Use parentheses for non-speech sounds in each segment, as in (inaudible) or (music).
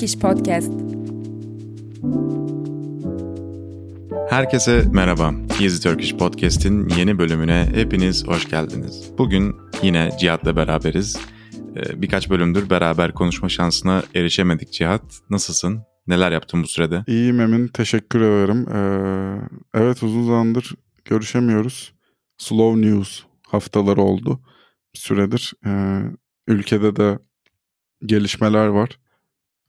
Turkish Podcast. Herkese merhaba. Easy Turkish Podcast'in yeni bölümüne hepiniz hoş geldiniz. Bugün yine Cihat'la beraberiz. Ee, birkaç bölümdür beraber konuşma şansına erişemedik Cihat. Nasılsın? Neler yaptın bu sürede? İyiyim Emin. Teşekkür ederim. Ee, evet uzun zamandır görüşemiyoruz. Slow news haftaları oldu. Bir süredir. Ee, ülkede de gelişmeler var.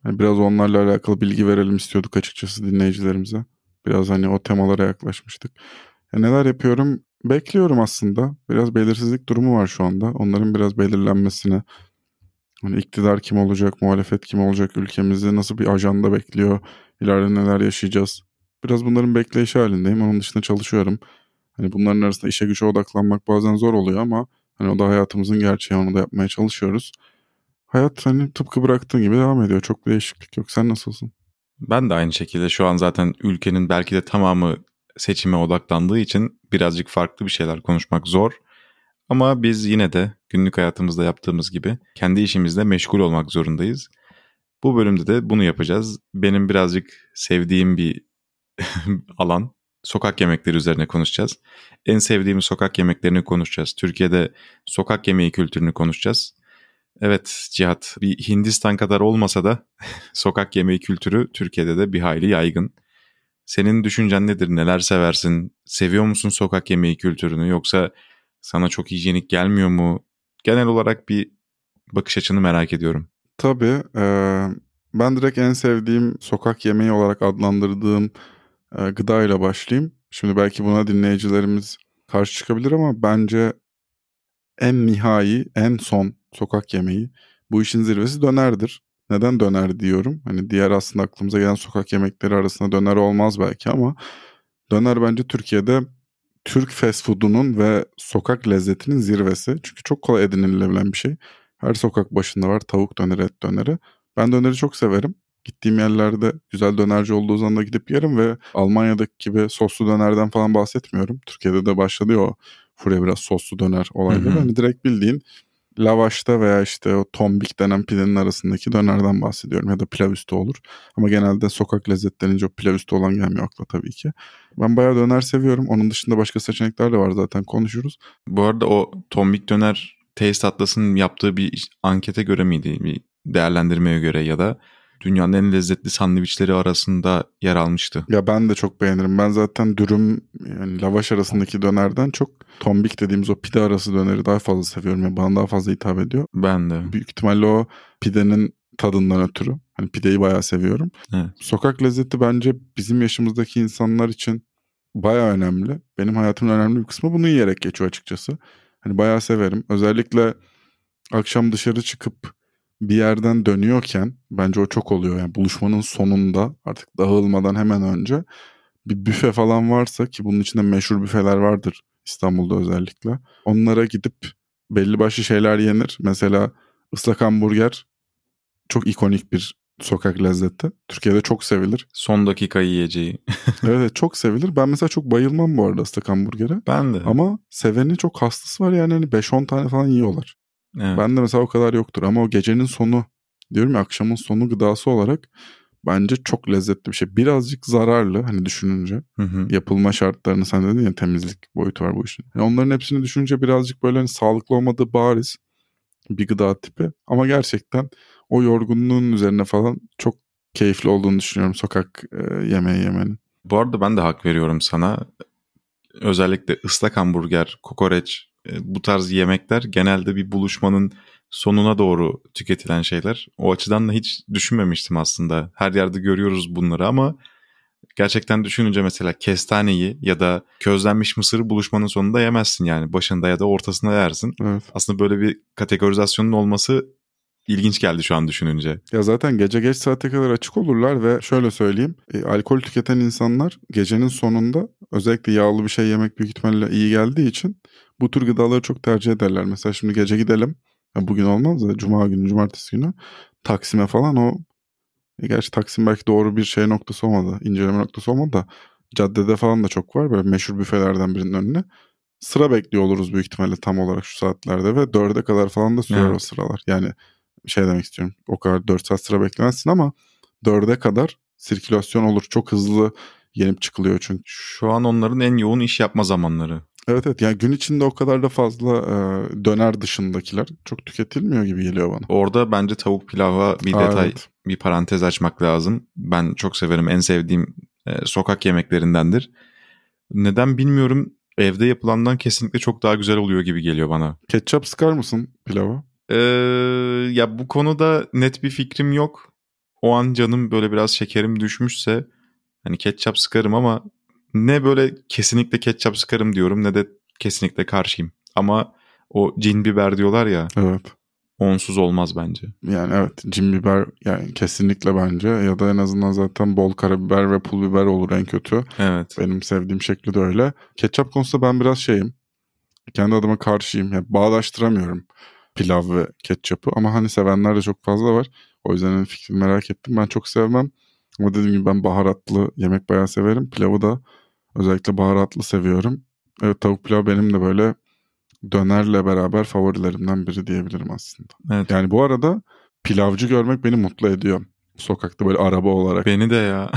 Yani biraz onlarla alakalı bilgi verelim istiyorduk açıkçası dinleyicilerimize. Biraz hani o temalara yaklaşmıştık. Ya neler yapıyorum? Bekliyorum aslında. Biraz belirsizlik durumu var şu anda. Onların biraz belirlenmesine. Hani iktidar kim olacak, muhalefet kim olacak, ülkemizi nasıl bir ajanda bekliyor, ileride neler yaşayacağız. Biraz bunların bekleyişi halindeyim. Onun dışında çalışıyorum. Hani bunların arasında işe güce odaklanmak bazen zor oluyor ama hani o da hayatımızın gerçeği onu da yapmaya çalışıyoruz. Hayat hani tıpkı bıraktığın gibi devam ediyor. Çok bir değişiklik yok. Sen nasılsın? Ben de aynı şekilde şu an zaten ülkenin belki de tamamı seçime odaklandığı için birazcık farklı bir şeyler konuşmak zor. Ama biz yine de günlük hayatımızda yaptığımız gibi kendi işimizde meşgul olmak zorundayız. Bu bölümde de bunu yapacağız. Benim birazcık sevdiğim bir (laughs) alan. Sokak yemekleri üzerine konuşacağız. En sevdiğim sokak yemeklerini konuşacağız. Türkiye'de sokak yemeği kültürünü konuşacağız. Evet Cihat bir Hindistan kadar olmasa da (laughs) sokak yemeği kültürü Türkiye'de de bir hayli yaygın. Senin düşüncen nedir? Neler seversin? Seviyor musun sokak yemeği kültürünü yoksa sana çok hijyenik gelmiyor mu? Genel olarak bir bakış açını merak ediyorum. Tabii. E, ben direkt en sevdiğim sokak yemeği olarak adlandırdığım e, gıdayla başlayayım. Şimdi belki buna dinleyicilerimiz karşı çıkabilir ama bence en nihai, en son sokak yemeği bu işin zirvesi dönerdir. Neden döner diyorum? Hani diğer aslında aklımıza gelen sokak yemekleri arasında döner olmaz belki ama döner bence Türkiye'de Türk fast food'unun ve sokak lezzetinin zirvesi. Çünkü çok kolay edinilebilen bir şey. Her sokak başında var tavuk döneri, et döneri. Ben döneri çok severim. Gittiğim yerlerde güzel dönerci olduğu zaman da gidip yerim ve Almanya'daki gibi soslu dönerden falan bahsetmiyorum. Türkiye'de de başladı o furya biraz soslu döner olayları. Hani direkt bildiğin lavaşta veya işte o tombik denen pidenin arasındaki dönerden bahsediyorum ya da pilav üstü olur. Ama genelde sokak lezzetlenince o pilav üstü olan gelmiyor akla tabii ki. Ben bayağı döner seviyorum. Onun dışında başka seçenekler de var zaten konuşuruz. Bu arada o tombik döner Taste Atlas'ın yaptığı bir ankete göre miydi? Bir değerlendirmeye göre ya da dünyanın en lezzetli sandviçleri arasında yer almıştı. Ya ben de çok beğenirim. Ben zaten dürüm yani lavaş arasındaki dönerden çok tombik dediğimiz o pide arası döneri daha fazla seviyorum. Yani bana daha fazla hitap ediyor. Ben de. Büyük ihtimalle o pidenin tadından ötürü. Hani pideyi bayağı seviyorum. Evet. Sokak lezzeti bence bizim yaşımızdaki insanlar için bayağı önemli. Benim hayatımın önemli bir kısmı bunu yiyerek geçiyor açıkçası. Hani bayağı severim. Özellikle akşam dışarı çıkıp bir yerden dönüyorken bence o çok oluyor. Yani buluşmanın sonunda artık dağılmadan hemen önce bir büfe falan varsa ki bunun içinde meşhur büfeler vardır İstanbul'da özellikle. Onlara gidip belli başlı şeyler yenir. Mesela ıslak hamburger çok ikonik bir sokak lezzeti. Türkiye'de çok sevilir. Son dakika yiyeceği. (laughs) evet çok sevilir. Ben mesela çok bayılmam bu arada ıslak hamburgere. Ben de. Ama seveni çok hastası var yani hani 5-10 tane falan yiyorlar. Evet. Ben de mesela o kadar yoktur ama o gecenin sonu diyorum ya akşamın sonu gıdası olarak bence çok lezzetli bir şey. Birazcık zararlı hani düşününce. Hı hı. Yapılma şartlarını sen dedin ya temizlik boyutu var bu işin. Yani onların hepsini düşününce birazcık böyle hani sağlıklı olmadığı bariz bir gıda tipi. Ama gerçekten o yorgunluğun üzerine falan çok keyifli olduğunu düşünüyorum sokak e, yemeği yemenin. Bu arada ben de hak veriyorum sana. Özellikle ıslak hamburger, kokoreç e, bu tarz yemekler genelde bir buluşmanın sonuna doğru tüketilen şeyler. O açıdan da hiç düşünmemiştim aslında. Her yerde görüyoruz bunları ama gerçekten düşününce mesela kestaneyi ya da közlenmiş mısırı buluşmanın sonunda yemezsin yani. Başında ya da ortasında yersin. Evet. Aslında böyle bir kategorizasyonun olması ilginç geldi şu an düşününce. Ya zaten gece geç saate kadar açık olurlar ve şöyle söyleyeyim. E, alkol tüketen insanlar gecenin sonunda özellikle yağlı bir şey yemek büyük ihtimalle iyi geldiği için bu tür gıdaları çok tercih ederler. Mesela şimdi gece gidelim. Ya bugün olmaz da cuma günü, cumartesi günü Taksim'e falan o e, gerçi Taksim belki doğru bir şey noktası olmadı. inceleme noktası olmadı da caddede falan da çok var. Böyle meşhur büfelerden birinin önüne. Sıra bekliyor oluruz büyük ihtimalle tam olarak şu saatlerde ve dörde kadar falan da sürer Evet. o sıralar. Yani şey demek istiyorum. O kadar 4 saat sıra beklemezsin ama 4'e kadar sirkülasyon olur. Çok hızlı yenip çıkılıyor çünkü. Şu an onların en yoğun iş yapma zamanları. Evet evet yani gün içinde o kadar da fazla e, döner dışındakiler çok tüketilmiyor gibi geliyor bana. Orada bence tavuk pilava bir Aa, detay, evet. bir parantez açmak lazım. Ben çok severim. En sevdiğim e, sokak yemeklerindendir. Neden bilmiyorum. Evde yapılandan kesinlikle çok daha güzel oluyor gibi geliyor bana. Ketçap sıkar mısın pilava? Ee, ya bu konuda net bir fikrim yok. O an canım böyle biraz şekerim düşmüşse hani ketçap sıkarım ama ne böyle kesinlikle ketçap sıkarım diyorum ne de kesinlikle karşıyım. Ama o cin biber diyorlar ya Evet. onsuz olmaz bence. Yani evet cin biber yani kesinlikle bence ya da en azından zaten bol karabiber ve pul biber olur en kötü. Evet. Benim sevdiğim şekli de öyle. Ketçap konusunda ben biraz şeyim. Kendi adıma karşıyım. Yani bağdaştıramıyorum pilav ve ketçapı. Ama hani sevenler de çok fazla var. O yüzden hani fikrini merak ettim. Ben çok sevmem. Ama dediğim gibi ben baharatlı yemek bayağı severim. Pilavı da özellikle baharatlı seviyorum. Evet tavuk pilav benim de böyle dönerle beraber favorilerimden biri diyebilirim aslında. Evet. Yani bu arada pilavcı görmek beni mutlu ediyor. Sokakta böyle araba olarak. Beni de ya.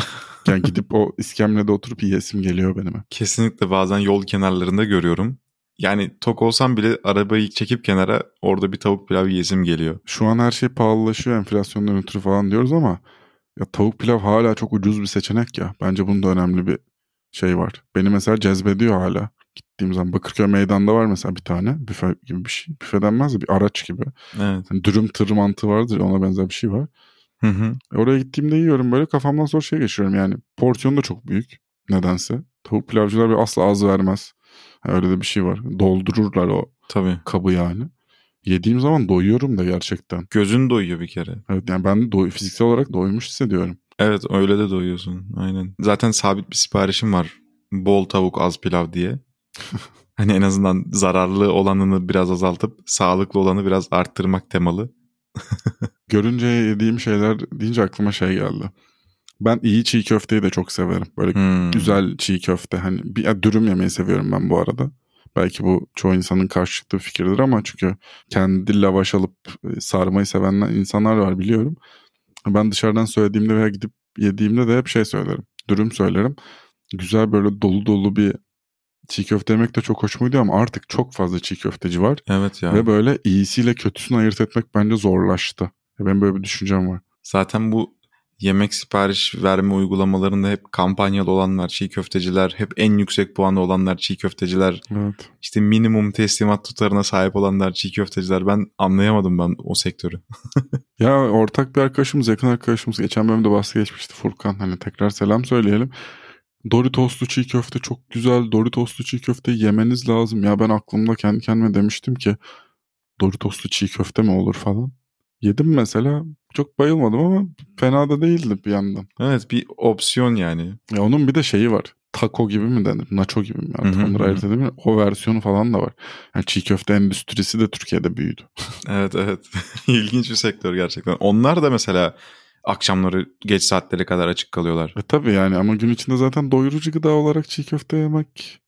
Yani gidip (laughs) o iskemlede oturup yiyesim geliyor benim. Kesinlikle bazen yol kenarlarında görüyorum. Yani tok olsam bile arabayı çekip kenara orada bir tavuk pilav yiyesim geliyor. Şu an her şey pahalılaşıyor enflasyondan ötürü falan diyoruz ama ya tavuk pilav hala çok ucuz bir seçenek ya. Bence bunda önemli bir şey var. Beni mesela cezbediyor hala. Gittiğim zaman Bakırköy meydanda var mesela bir tane büfe gibi bir şey. Büfe denmez de bir araç gibi. Evet. Hani dürüm tır mantığı vardır ona benzer bir şey var. Hı hı. E Oraya gittiğimde yiyorum böyle kafamdan sonra şey geçiyorum yani. Porsiyon da çok büyük nedense. Tavuk pilavcılar bir asla az vermez. Öyle de bir şey var. Doldururlar o Tabii. kabı yani. Yediğim zaman doyuyorum da gerçekten. Gözün doyuyor bir kere. Evet yani ben doy- fiziksel olarak doymuş hissediyorum. Evet öyle de doyuyorsun. Aynen. Zaten sabit bir siparişim var. Bol tavuk az pilav diye. (laughs) hani en azından zararlı olanını biraz azaltıp sağlıklı olanı biraz arttırmak temalı. (laughs) Görünce yediğim şeyler deyince aklıma şey geldi. Ben iyi çiğ köfteyi de çok severim. Böyle Hmm. güzel çiğ köfte. Hani bir ya dürüm yemeyi seviyorum ben bu arada. Belki bu çoğu insanın karşı çıktığı fikirdir ama çünkü kendi lavaş alıp e, sarmayı sevenler insanlar var biliyorum. Ben dışarıdan söylediğimde veya gidip yediğimde de hep şey söylerim. Dürüm söylerim. Güzel böyle dolu dolu bir çiğ köfte yemek de çok hoşuma gidiyor ama artık çok fazla çiğ köfteci var. Evet ya. Ve böyle iyisiyle kötüsünü ayırt etmek bence zorlaştı. Benim böyle bir düşüncem var. Zaten bu yemek sipariş verme uygulamalarında hep kampanyalı olanlar çiğ köfteciler, hep en yüksek puanı olanlar çiğ köfteciler, Evet. işte minimum teslimat tutarına sahip olanlar çiğ köfteciler. Ben anlayamadım ben o sektörü. (laughs) Ya ortak bir arkadaşımız, yakın arkadaşımız geçen bölümde bahsi geçmişti Furkan. Hani tekrar selam söyleyelim. Doritoslu çiğ köfte çok güzel. Doritoslu çiğ köfte yemeniz lazım. Ya ben aklımda kendi kendime demiştim ki Doritoslu çiğ köfte mi olur falan. Yedim mesela. Çok bayılmadım ama fena da değildi bir yandan. Evet bir opsiyon yani. Ya onun bir de şeyi var. Taco gibi mi denir? Nacho gibi mi? Artık hı, onları ayırt edemiyorum. O versiyonu falan da var. Yani çiğ köfte endüstrisi de Türkiye'de büyüdü. (laughs) Evet evet. (laughs) İlginç bir sektör gerçekten. Onlar da mesela akşamları geç saatlere kadar açık kalıyorlar. E tabii yani ama gün içinde zaten doyurucu gıda olarak çiğ köfte yemek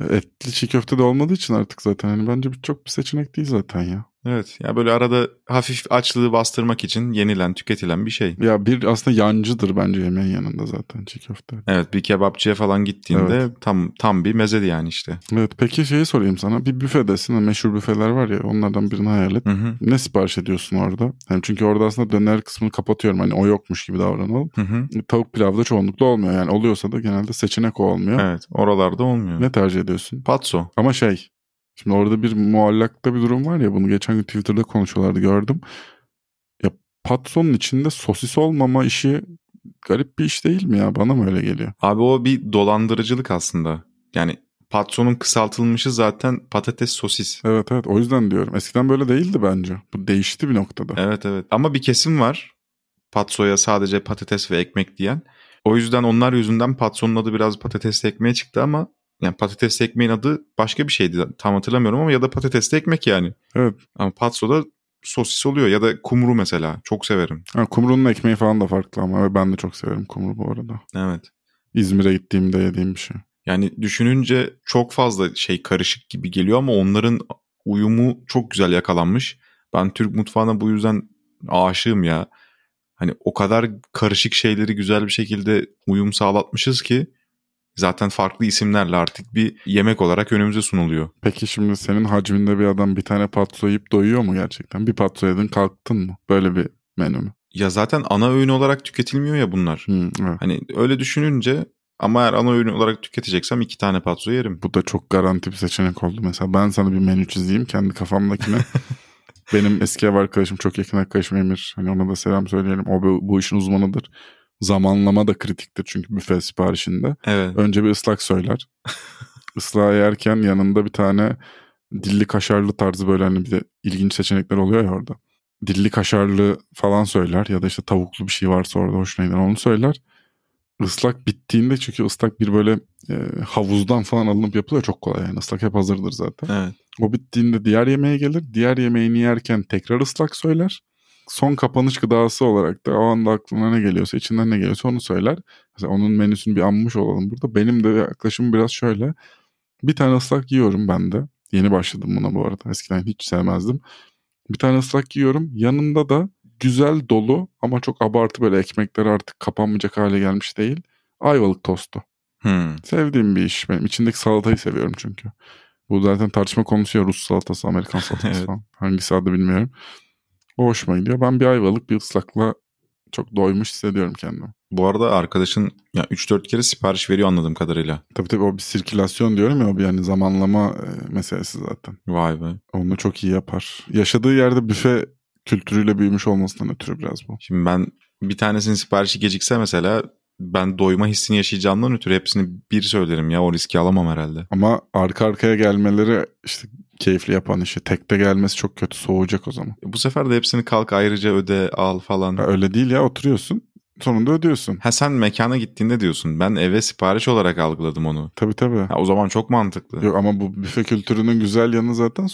e, etli çiğ köfte de olmadığı için artık zaten hani bence çok bir seçenek değil zaten ya. Evet ya böyle arada hafif açlığı bastırmak için yenilen tüketilen bir şey. Ya bir aslında yancıdır bence yemeğin yanında zaten çiğ köfte. Evet bir kebapçıya falan gittiğinde Evet. tam tam bir meze yani işte. Evet peki şeyi sorayım sana bir büfedesin meşhur büfeler var ya onlardan birini hayal et. Hı hı. Ne sipariş ediyorsun orada? Hem çünkü orada aslında döner kısmını kapatıyorum hani o yokmuş gibi davranalım. Hı hı. Tavuk pilavda çoğunlukla olmuyor yani oluyorsa da genelde seçenek o olmuyor. Evet oralarda olmuyor. Ne tercih ediyorsun? Patso. Ama şey şimdi orada bir muallakta bir durum var ya bunu geçen gün Twitter'da konuşuyorlardı gördüm. Ya patsonun içinde sosis olmama işi garip bir iş değil mi ya? Bana mı öyle geliyor? Abi o bir dolandırıcılık aslında. Yani patsonun kısaltılmışı zaten patates sosis. Evet evet o yüzden diyorum. Eskiden böyle değildi bence. Bu değişti bir noktada. Evet evet. Ama bir kesim var. Patsoya sadece patates ve ekmek diyen. O yüzden onlar yüzünden patsonun adı biraz patatesli ekmeğe çıktı ama yani patatesli ekmeğin adı başka bir şeydi. Tam hatırlamıyorum ama ya da patatesli ekmek yani. Evet. Ama patsoda sosis oluyor ya da kumru mesela. Çok severim. Ha, kumrunun ekmeği falan da farklı ama ben de çok severim kumru bu arada. Evet. İzmir'e gittiğimde yediğim bir şey. Yani düşününce çok fazla şey karışık gibi geliyor ama onların uyumu çok güzel yakalanmış. Ben Türk mutfağına bu yüzden aşığım ya. Hani o kadar karışık şeyleri güzel bir şekilde uyum sağlatmışız ki zaten farklı isimlerle artık bir yemek olarak önümüze sunuluyor. Peki şimdi senin hacminde bir adam bir tane patso yiyip doyuyor mu gerçekten? Bir patso yedin kalktın mı? Böyle bir menü mü? Ya zaten ana öğün olarak tüketilmiyor ya bunlar. Hı, evet. Hani öyle düşününce ama eğer ana öğün olarak tüketeceksem iki tane patso yerim. Bu da çok garanti bir seçenek oldu. Mesela ben sana bir menü çizeyim kendi kafamdakine. (laughs) Benim eski ev arkadaşım çok yakın arkadaşım Emir. Hani ona da selam söyleyelim. O bu işin uzmanıdır. Zamanlama da kritiktir çünkü büfe siparişinde. Evet. Önce bir ıslak söyler. (laughs) Islağı yerken yanında bir tane dilli kaşarlı tarzı böyle hani bir de ilginç seçenekler oluyor ya orada. Dilli kaşarlı falan söyler ya da işte tavuklu bir şey varsa orada hoşuna gider onu söyler. Islak bittiğinde çünkü ıslak bir böyle e, havuzdan falan alınıp yapılıyor çok kolay yani ıslak hep hazırdır zaten. Evet. O bittiğinde diğer yemeğe gelir. Diğer yemeğini yerken tekrar ıslak söyler. Son kapanış gıdası olarak da o anda aklına ne geliyorsa, içinden ne geliyorsa onu söyler. Mesela onun menüsünü bir anmış olalım burada. Benim de yaklaşımım biraz şöyle. Bir tane ıslak yiyorum ben de. Yeni başladım buna bu arada. Eskiden hiç sevmezdim. Bir tane ıslak yiyorum. Yanında da güzel dolu ama çok abartı böyle ekmekler artık kapanmayacak hale gelmiş değil. Ayvalık tostu. Hmm. Sevdiğim bir iş benim. İçindeki salatayı seviyorum çünkü. Bu zaten tartışma konusu ya Rus salatası, Amerikan salatası (laughs) Evet. falan. Hangisi adı bilmiyorum. O hoşuma gidiyor. Ben bir ayvalık bir ıslakla çok doymuş hissediyorum kendimi. Bu arada arkadaşın ya 3-4 kere sipariş veriyor anladığım kadarıyla. Tabii tabii o bir sirkülasyon diyorum ya o bir yani zamanlama e, meselesi zaten. Vay be. Onu çok iyi yapar. Yaşadığı yerde büfe kültürüyle büyümüş olmasından ötürü biraz bu. Şimdi ben bir tanesinin siparişi gecikse mesela ben doyma hissini yaşayacağımdan ötürü hepsini bir söylerim ya o riski alamam herhalde. Ama arka arkaya gelmeleri işte keyifli yapan işi. Tekte gelmesi çok kötü soğuyacak o zaman. Bu sefer de hepsini kalk ayrıca öde al falan. Ya öyle değil ya oturuyorsun sonunda ödüyorsun. Ha sen mekana gittiğinde diyorsun. Ben eve sipariş olarak algıladım onu. Tabii tabii. Ha, o zaman çok mantıklı. Yok ama bu büfe kültürünün güzel yanı zaten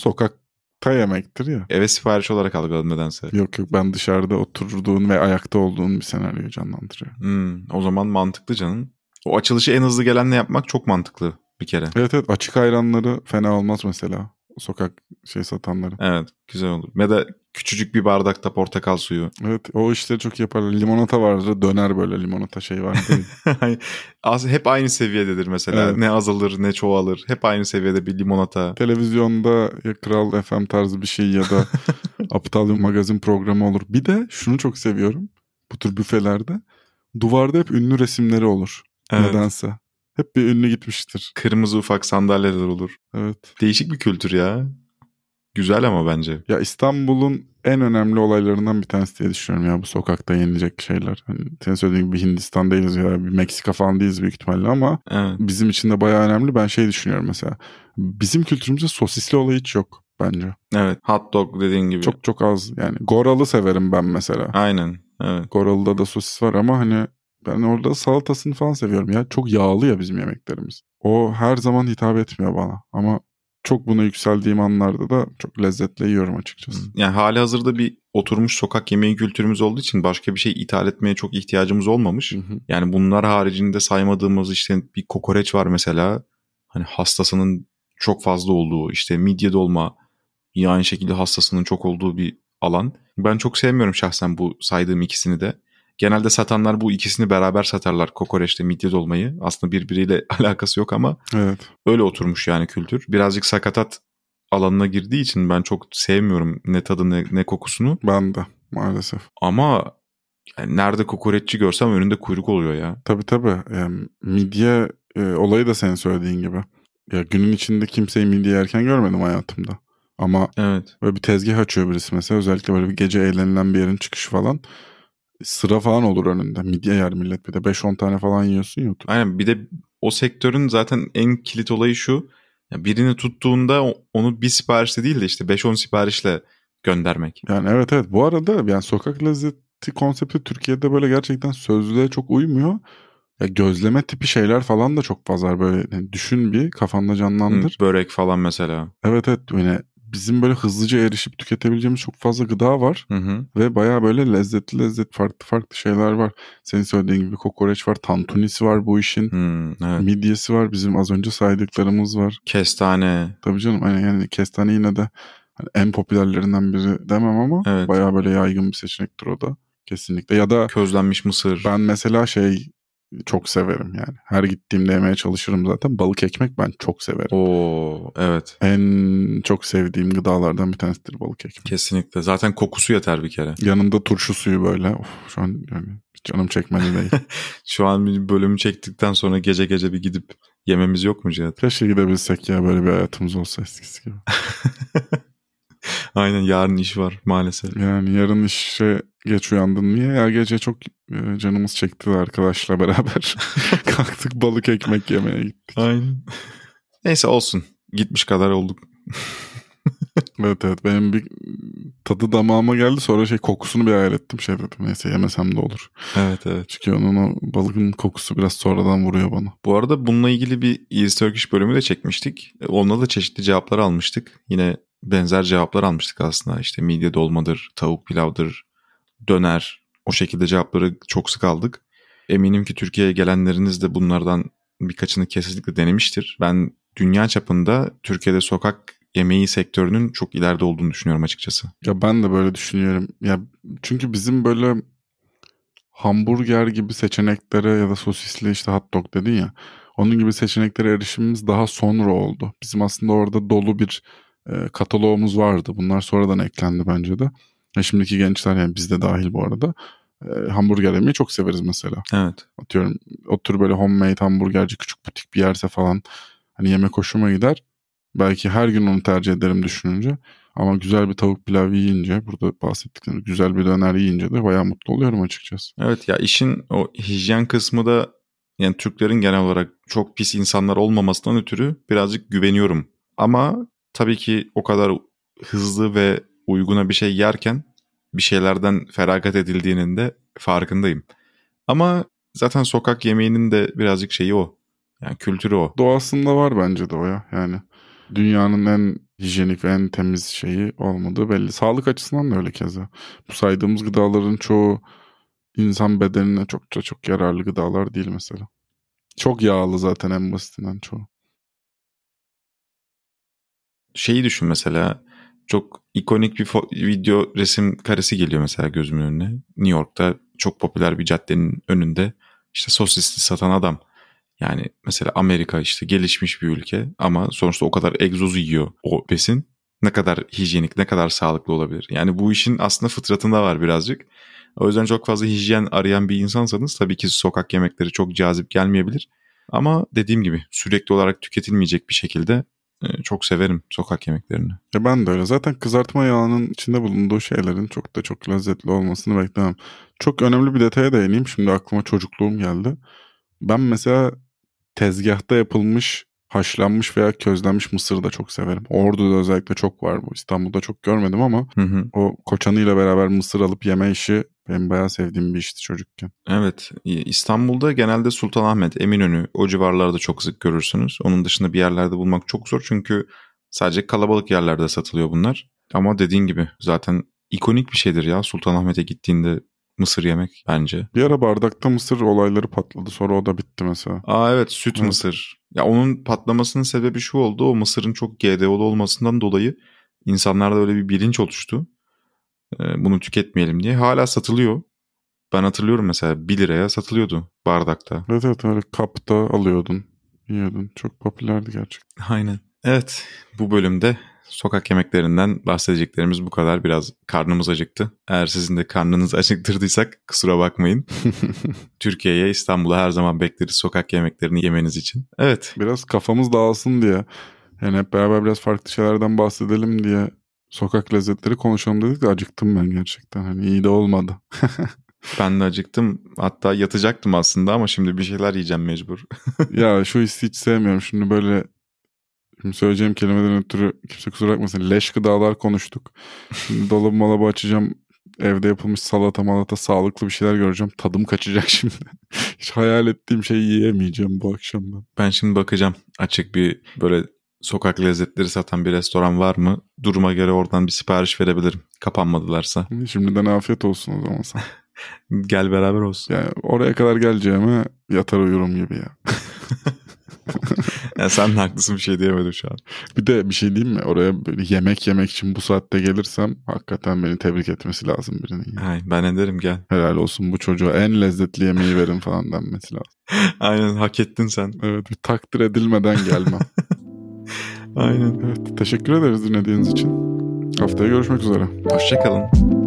sokakta yemektir ya. Eve sipariş olarak algıladım nedense. Yok yok ben dışarıda oturduğun ve ayakta olduğun bir senaryoyu canlandırıyor. Hmm, o zaman mantıklı canım. O açılışı en hızlı gelenle yapmak çok mantıklı bir kere. Evet evet açık ayranları fena olmaz mesela. Sokak şey satanları. Evet güzel olur. Ve de küçücük bir bardakta portakal suyu. Evet o işleri çok yaparlar. Limonata vardır döner böyle limonata şey var? (laughs) Az, hep aynı seviyededir mesela. Evet. Ne azalır ne çoğalır. Hep aynı seviyede bir limonata. Televizyonda ya Kral FM tarzı bir şey ya da (laughs) aptal bir magazin programı olur. Bir de şunu çok seviyorum bu tür büfelerde. Duvarda hep ünlü resimleri olur. Evet. Nedense. Hep bir ünlü gitmiştir. Kırmızı ufak sandalyeler olur. Evet. Değişik bir kültür ya. Güzel ama bence. Ya İstanbul'un en önemli olaylarından bir tanesi diye düşünüyorum ya bu sokakta yenilecek şeyler. Hani senin söylediğin gibi Hindistan değiliz ya bir Meksika falan değiliz büyük ihtimalle ama Evet. bizim için de bayağı önemli. Ben şey düşünüyorum mesela. Bizim kültürümüzde sosisli olay hiç yok bence. Evet. Hot dog dediğin gibi. Çok çok az yani. Goralı severim ben mesela. Aynen. Evet. Goralı'da da sosis var ama hani ben orada salatasını falan seviyorum ya. Çok yağlı ya bizim yemeklerimiz. O her zaman hitap etmiyor bana ama çok buna yükseldiğim anlarda da çok lezzetle yiyorum açıkçası. Yani hali hazırda bir oturmuş sokak yemeği kültürümüz olduğu için başka bir şey ithal etmeye çok ihtiyacımız olmamış. Hı hı. Yani bunlar haricinde saymadığımız işte bir kokoreç var mesela. Hani hastasının çok fazla olduğu işte midye dolma yine aynı şekilde hastasının çok olduğu bir alan. Ben çok sevmiyorum şahsen bu saydığım ikisini de. Genelde satanlar bu ikisini beraber satarlar kokoreçle midye dolmayı. Aslında birbiriyle (laughs) alakası yok ama Evet. öyle oturmuş yani kültür. Birazcık sakatat alanına girdiği için ben çok sevmiyorum ne tadı ne, ne kokusunu. Ben de maalesef. Ama yani nerede kokoreççi görsem önünde kuyruk oluyor ya. Tabii tabii. Yani midye e, olayı da senin söylediğin gibi. Ya günün içinde kimseyi midye yerken görmedim hayatımda. Ama Evet. böyle bir tezgah açıyor birisi mesela. Özellikle böyle bir gece eğlenilen bir yerin çıkışı falan. Sıra falan olur önünde. Midye yer millet bir de 5-10 tane falan yiyorsun oturup. Aynen bir de o sektörün zaten en kilit olayı şu. Ya birini tuttuğunda onu bir siparişle değil de işte 5-10 siparişle göndermek. Yani evet evet. Bu arada yani sokak lezzeti konsepti Türkiye'de böyle gerçekten sözlüğe çok uymuyor. Ya gözleme tipi şeyler falan da çok fazla var. böyle yani düşün bir kafanda canlandır. Hı, Börek falan mesela. Evet evet yani bizim böyle hızlıca erişip tüketebileceğimiz çok fazla gıda var. Hı hı. Ve baya böyle lezzetli lezzetli farklı farklı şeyler var. Senin söylediğin gibi kokoreç var, tantunisi var bu işin. Hmm, evet. Midyesi var, bizim az önce saydıklarımız var. Kestane. Tabii canım hani yani kestane yine de hani en popülerlerinden biri demem ama Evet. bayağı böyle yaygın bir seçenektir o da. Kesinlikle. Ya da Közlenmiş mısır. ben mesela şey çok severim yani. Her gittiğimde yemeye çalışırım zaten. Balık ekmek ben çok severim. Oo evet. En çok sevdiğim gıdalardan bir tanesidir balık ekmek. Kesinlikle. Zaten kokusu yeter bir kere. Yanında turşu suyu böyle. Of, şu an yani canım çekmedi değil. (laughs) Şu an bir bölümü çektikten sonra gece gece bir gidip yememiz yok mu Cihat? Keşke gidebilsek ya böyle bir hayatımız olsa eskisi gibi. (laughs) Aynen yarın iş var maalesef. Yani yarın işe geç uyandın. Niye? Ya gece çok e, canımız çekti arkadaşla beraber. (laughs) Kalktık balık ekmek yemeye gittik. Aynen. Neyse olsun. Gitmiş kadar olduk. (laughs) Evet evet benim bir tadı damağıma geldi sonra şey kokusunu bir hayal ettim şey dedim neyse yemesem de olur. Evet evet. Çünkü onun o balığın kokusu biraz sonradan vuruyor bana. Bu arada bununla ilgili bir East Turkish bölümü de çekmiştik. Onunla da çeşitli cevaplar almıştık. Yine benzer cevaplar almıştık aslında. İşte midye dolmadır, tavuk pilavdır, döner. O şekilde cevapları çok sık aldık. Eminim ki Türkiye'ye gelenleriniz de bunlardan birkaçını kesinlikle denemiştir. Ben dünya çapında Türkiye'de sokak yemeği sektörünün çok ileride olduğunu düşünüyorum açıkçası. Ya ben de böyle düşünüyorum. Ya çünkü bizim böyle hamburger gibi seçeneklere ya da sosisli işte hot dog dedin ya. Onun gibi seçeneklere erişimimiz daha sonra oldu. Bizim aslında orada dolu bir e, kataloğumuz vardı. Bunlar sonradan eklendi bence de. E, şimdiki gençler yani biz de dahil bu arada e, hamburger yemeyi çok severiz mesela. Evet. Atıyorum o tür böyle homemade hamburgerci küçük butik bir yerse falan hani yemek hoşuma gider. Belki her gün onu tercih ederim düşününce. Ama güzel bir tavuk pilav yiyince burada bahsettiklerimiz güzel bir döner yiyince de bayağı mutlu oluyorum açıkçası. Evet ya işin o hijyen kısmı da yani Türklerin genel olarak çok pis insanlar olmamasından ötürü birazcık güveniyorum. Ama tabii ki o kadar hızlı ve uyguna bir şey yerken bir şeylerden feragat edildiğinin de farkındayım. Ama zaten sokak yemeğinin de birazcık şeyi o. Yani kültürü o. Doğasında var bence de o ya yani. Dünyanın en hijyenik ve en temiz şeyi olmadığı belli. Sağlık açısından da öyle keza. Bu saydığımız gıdaların çoğu insan bedenine çok çok çok yararlı gıdalar değil mesela. Çok yağlı zaten en basitinden çoğu. Şeyi düşün mesela çok ikonik bir video resim karesi geliyor mesela gözümün önüne. New York'ta çok popüler bir caddenin önünde işte sosisli satan adam. Yani mesela Amerika işte gelişmiş bir ülke ama sonuçta o kadar egzoz yiyor o besin. Ne kadar hijyenik, ne kadar sağlıklı olabilir. Yani bu işin aslında fıtratında var birazcık. O yüzden çok fazla hijyen arayan bir insansanız tabii ki sokak yemekleri çok cazip gelmeyebilir. Ama dediğim gibi sürekli olarak tüketilmeyecek bir şekilde çok severim sokak yemeklerini. Ya ben de öyle. Zaten kızartma yağının içinde bulunduğu şeylerin çok da çok lezzetli olmasını beklemem. Çok önemli bir detaya değineyim. Şimdi aklıma çocukluğum geldi. Ben mesela tezgahta yapılmış haşlanmış veya közlenmiş mısır da çok severim. Ordu'da özellikle çok var bu. İstanbul'da çok görmedim ama Hı hı. o koçanıyla beraber mısır alıp yeme işi benim bayağı sevdiğim bir işti çocukken. Evet İstanbul'da genelde Sultanahmet, Eminönü o civarlarda çok sık görürsünüz. Onun dışında bir yerlerde bulmak çok zor çünkü sadece kalabalık yerlerde satılıyor bunlar. Ama dediğin gibi zaten ikonik bir şeydir ya Sultanahmet'e gittiğinde mısır yemek bence. Bir ara bardakta mısır olayları patladı sonra o da bitti mesela. Aa evet süt Evet. mısır. Ya onun patlamasının sebebi şu oldu. O mısırın çok GDO'lu olmasından dolayı insanlarda öyle bir bilinç oluştu. Ee, bunu tüketmeyelim diye. Hala satılıyor. Ben hatırlıyorum mesela 1 liraya satılıyordu bardakta. Evet evet öyle kapta alıyordun. Yiyordun. Çok popülerdi gerçekten. Aynen. Evet bu bölümde sokak yemeklerinden bahsedeceklerimiz bu kadar. Biraz karnımız acıktı. Eğer sizin de karnınızı (laughs) acıktırdıysak kusura bakmayın. (laughs) Türkiye'ye İstanbul'a her zaman bekleriz sokak yemeklerini yemeniz için. Evet biraz kafamız dağılsın diye. Yani hep beraber biraz farklı şeylerden bahsedelim diye sokak lezzetleri konuşalım dedik de acıktım ben gerçekten. Hani iyi de olmadı. (laughs) ben de acıktım. Hatta yatacaktım aslında ama şimdi bir şeyler yiyeceğim mecbur. (laughs) ya şu hissi hiç sevmiyorum. Şimdi böyle şimdi söyleyeceğim kelimeden ötürü kimse kusura bakmasın. Leş gıdalar konuştuk. Şimdi dolabı malabı açacağım. Evde yapılmış salata malata sağlıklı bir şeyler göreceğim. Tadım kaçacak (laughs) şimdi. hiç hayal ettiğim şeyi yiyemeyeceğim bu akşam ben. Ben şimdi bakacağım. Açık bir böyle sokak lezzetleri satan bir restoran var mı? Duruma göre oradan bir sipariş verebilirim. Kapanmadılarsa. Şimdiden afiyet olsun o zaman sana. (laughs) Gel beraber olsun. Yani oraya kadar geleceğime yatar uyurum gibi ya. (laughs) yani sen de haklısın bir şey diyemedim şu an. Bir de bir şey diyeyim mi? Oraya böyle yemek yemek için bu saatte gelirsem hakikaten beni tebrik etmesi lazım birinin. Ay, ben ederim gel. Helal olsun bu çocuğa en lezzetli yemeği verin falan denmesi lazım. (laughs) Aynen hak ettin sen. Evet bir takdir edilmeden gelmem. Aynen. Evet teşekkür ederiz dinlediğiniz için. Haftaya görüşmek üzere. Hoşçakalın.